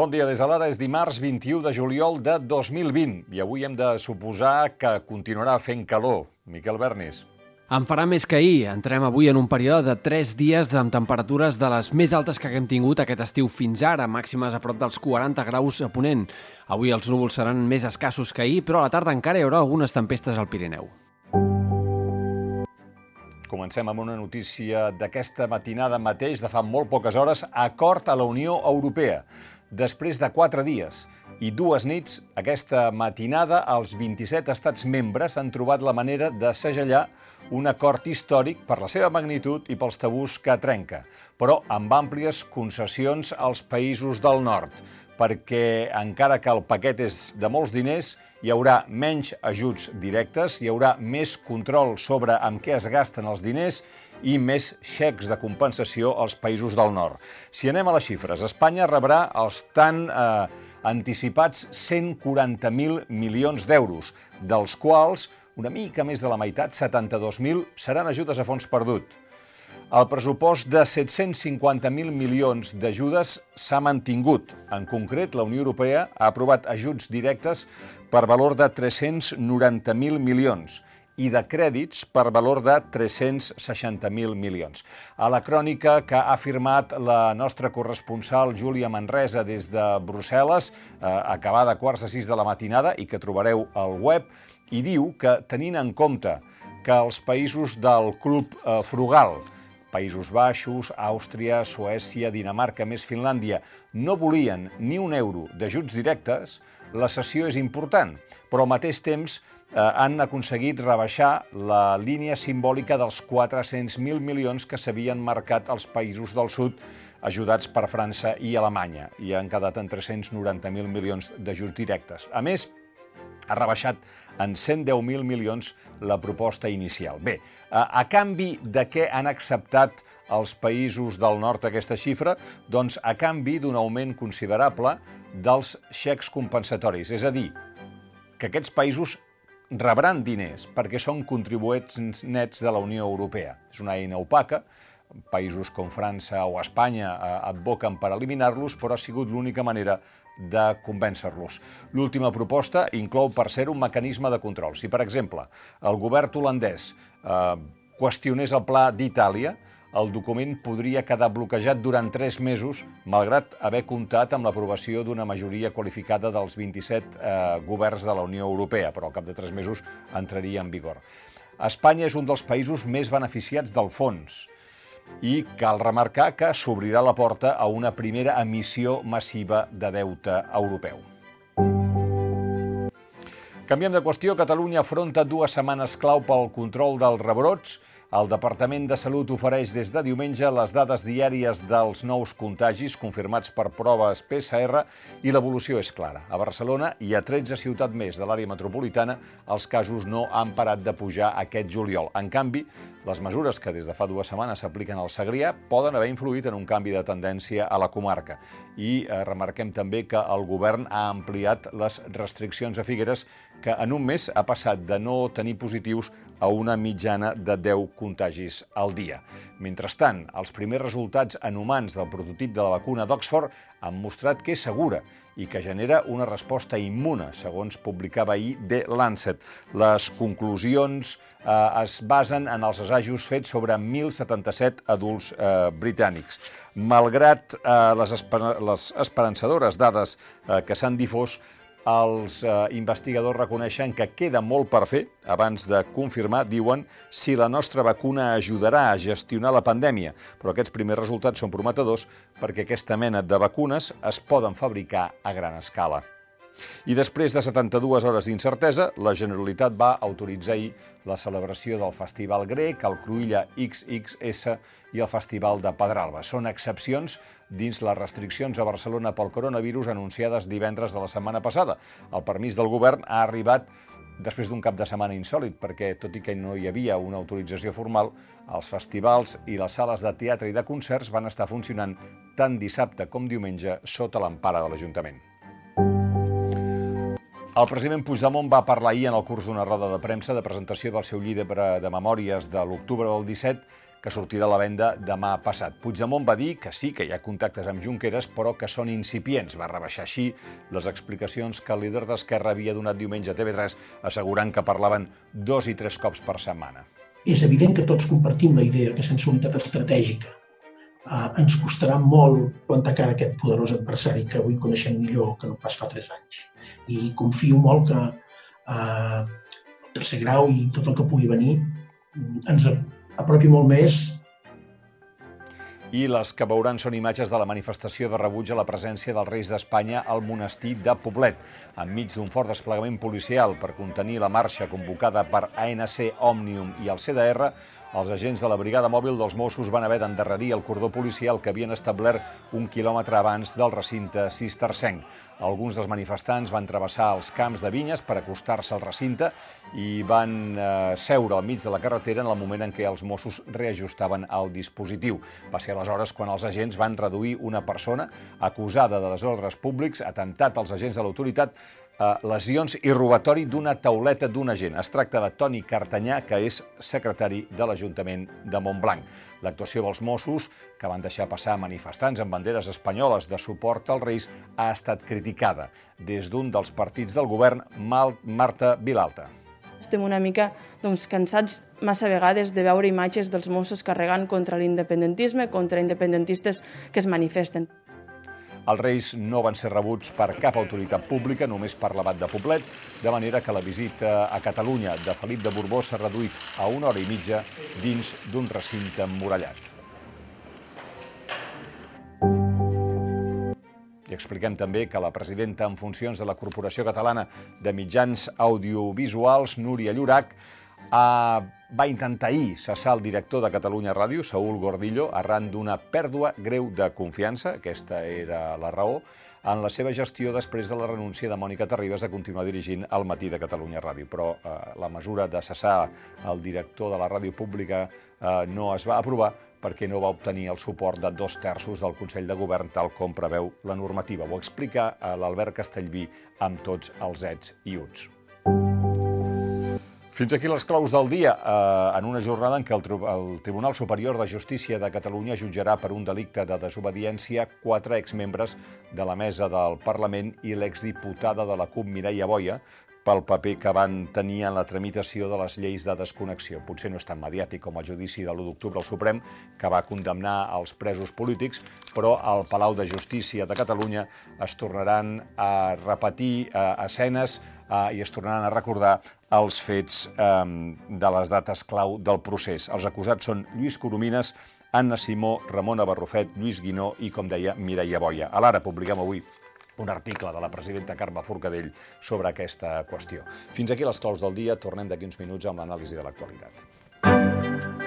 Bon dia des de l'ara, és dimarts 21 de juliol de 2020 i avui hem de suposar que continuarà fent calor. Miquel Bernis. En farà més que ahir. Entrem avui en un període de 3 dies amb temperatures de les més altes que haguem tingut aquest estiu fins ara, màximes a prop dels 40 graus a Ponent. Avui els núvols seran més escassos que ahir, però a la tarda encara hi haurà algunes tempestes al Pirineu. Comencem amb una notícia d'aquesta matinada mateix, de fa molt poques hores, acord a la Unió Europea. Després de quatre dies i dues nits, aquesta matinada, els 27 estats membres han trobat la manera de segellar un acord històric per la seva magnitud i pels tabús que trenca, però amb àmplies concessions als països del nord, perquè encara que el paquet és de molts diners, hi haurà menys ajuts directes, hi haurà més control sobre amb què es gasten els diners i més xecs de compensació als països del nord. Si anem a les xifres, Espanya rebrà els tan eh, anticipats 140.000 milions d'euros, dels quals una mica més de la meitat, 72.000, seran ajudes a fons perdut. El pressupost de 750.000 milions d'ajudes s'ha mantingut. En concret, la Unió Europea ha aprovat ajuts directes per valor de 390.000 milions i de crèdits per valor de 360.000 milions. A la crònica que ha firmat la nostra corresponsal Júlia Manresa des de Brussel·les, eh, acabada a quarts de sis de la matinada i que trobareu al web, i diu que, tenint en compte que els països del Club eh, Frugal, Països Baixos, Àustria, Suècia, Dinamarca, més Finlàndia, no volien ni un euro d'ajuts directes, la sessió és important, però al mateix temps han aconseguit rebaixar la línia simbòlica dels 400.000 milions que s'havien marcat als països del sud ajudats per França i Alemanya, i han quedat en 390.000 milions d'ajuts directes. A més, ha rebaixat en 110.000 milions la proposta inicial. Bé, a, a canvi de què han acceptat els països del nord aquesta xifra? Doncs a canvi d'un augment considerable dels xecs compensatoris. És a dir, que aquests països rebran diners perquè són contribuents nets de la Unió Europea. És una eina opaca, països com França o Espanya eh, advoquen per eliminar-los, però ha sigut l'única manera de convèncer-los. L'última proposta inclou, per ser un mecanisme de control. Si, per exemple, el govern holandès eh, qüestionés el pla d'Itàlia, el document podria quedar bloquejat durant tres mesos, malgrat haver comptat amb l'aprovació d'una majoria qualificada dels 27 eh, governs de la Unió Europea, però al cap de tres mesos entraria en vigor. Espanya és un dels països més beneficiats del fons i cal remarcar que s'obrirà la porta a una primera emissió massiva de deute europeu. Canviem de qüestió. Catalunya afronta dues setmanes clau pel control dels rebrots. El Departament de Salut ofereix des de diumenge les dades diàries dels nous contagis confirmats per proves PCR i l'evolució és clara. A Barcelona i a 13 ciutats més de l'àrea metropolitana els casos no han parat de pujar aquest juliol. En canvi, les mesures que des de fa dues setmanes s'apliquen al Segrià poden haver influït en un canvi de tendència a la comarca. I eh, remarquem també que el govern ha ampliat les restriccions a Figueres, que en un mes ha passat de no tenir positius a una mitjana de 10 contagis al dia. Mentrestant, els primers resultats en humans del prototip de la vacuna d'Oxford han mostrat que és segura i que genera una resposta immune, segons publicava ahir The Lancet. Les conclusions eh, es basen en els assajos fets sobre 1.077 adults eh, britànics. Malgrat eh, les, esper les esperançadores dades eh, que s'han difós, els eh, investigadors reconeixen que queda molt per fer abans de confirmar, diuen, si la nostra vacuna ajudarà a gestionar la pandèmia. Però aquests primers resultats són prometedors perquè aquesta mena de vacunes es poden fabricar a gran escala. I després de 72 hores d'incertesa, la Generalitat va autoritzar ahir la celebració del Festival Grec, el Cruïlla XXS i el Festival de Pedralba. Són excepcions dins les restriccions a Barcelona pel coronavirus anunciades divendres de la setmana passada. El permís del govern ha arribat després d'un cap de setmana insòlid, perquè tot i que no hi havia una autorització formal, els festivals i les sales de teatre i de concerts van estar funcionant tant dissabte com diumenge sota l'empara de l'Ajuntament. El president Puigdemont va parlar ahir en el curs d'una roda de premsa de presentació del seu llibre de memòries de l'octubre del 17 que sortirà a la venda demà passat. Puigdemont va dir que sí, que hi ha contactes amb Junqueras, però que són incipients. Va rebaixar així les explicacions que el líder d'Esquerra havia donat diumenge a TV3, assegurant que parlaven dos i tres cops per setmana. És evident que tots compartim la idea que sense unitat estratègica eh, ens costarà molt plantar cara a aquest poderós adversari que avui coneixem millor que no pas fa tres anys. I confio molt que eh, el tercer grau i tot el que pugui venir ens apropi molt més i les que veuran són imatges de la manifestació de rebuig a la presència dels Reis d'Espanya al monestir de Poblet, enmig d'un fort desplegament policial per contenir la marxa convocada per ANC, Òmnium i el CDR, els agents de la brigada mòbil dels Mossos van haver d'endarrerir el cordó policial que havien establert un quilòmetre abans del recinte cistercenc. Alguns dels manifestants van travessar els camps de vinyes per acostar-se al recinte i van eh, seure al mig de la carretera en el moment en què els Mossos reajustaven el dispositiu. Va ser aleshores quan els agents van reduir una persona acusada de desordres públics, atemptat als agents de l'autoritat lesions i robatori d'una tauleta d'un agent. Es tracta de Toni Cartanyà, que és secretari de l'Ajuntament de Montblanc. L'actuació dels Mossos, que van deixar passar manifestants amb banderes espanyoles de suport als Reis, ha estat criticada des d'un dels partits del govern, Marta Vilalta. Estem una mica doncs, cansats massa vegades de veure imatges dels Mossos carregant contra l'independentisme, contra independentistes que es manifesten. Els Reis no van ser rebuts per cap autoritat pública, només per l'abat de Poblet, de manera que la visita a Catalunya de Felip de Borbó s'ha reduït a una hora i mitja dins d'un recinte emmurallat. I expliquem també que la presidenta en funcions de la Corporació Catalana de Mitjans Audiovisuals, Núria Llorac, ha va intentar ahir cessar el director de Catalunya Ràdio, Saúl Gordillo, arran d'una pèrdua greu de confiança, aquesta era la raó, en la seva gestió després de la renúncia de Mònica Terribas a continuar dirigint el matí de Catalunya Ràdio. Però eh, la mesura de cessar el director de la ràdio pública eh, no es va aprovar perquè no va obtenir el suport de dos terços del Consell de Govern, tal com preveu la normativa. Ho explica eh, l'Albert Castellví amb tots els ets i uts. Fins aquí les claus del dia, eh, en una jornada en què el, el Tribunal Superior de Justícia de Catalunya jutjarà per un delicte de desobediència quatre exmembres de la mesa del Parlament i l'exdiputada de la CUP, Mireia Boia, pel paper que van tenir en la tramitació de les lleis de desconnexió. Potser no és tan mediàtic com el judici de l'1 d'octubre al Suprem, que va condemnar els presos polítics, però al Palau de Justícia de Catalunya es tornaran a repetir eh, escenes eh, i es tornaran a recordar els fets eh, de les dates clau del procés. Els acusats són Lluís Coromines, Anna Simó, Ramona Barrufet, Lluís Guinó i, com deia, Mireia Boia. A l'Ara publiquem avui un article de la presidenta Carme Forcadell sobre aquesta qüestió. Fins aquí les claus del dia. Tornem d'aquí uns minuts amb l'anàlisi de l'actualitat.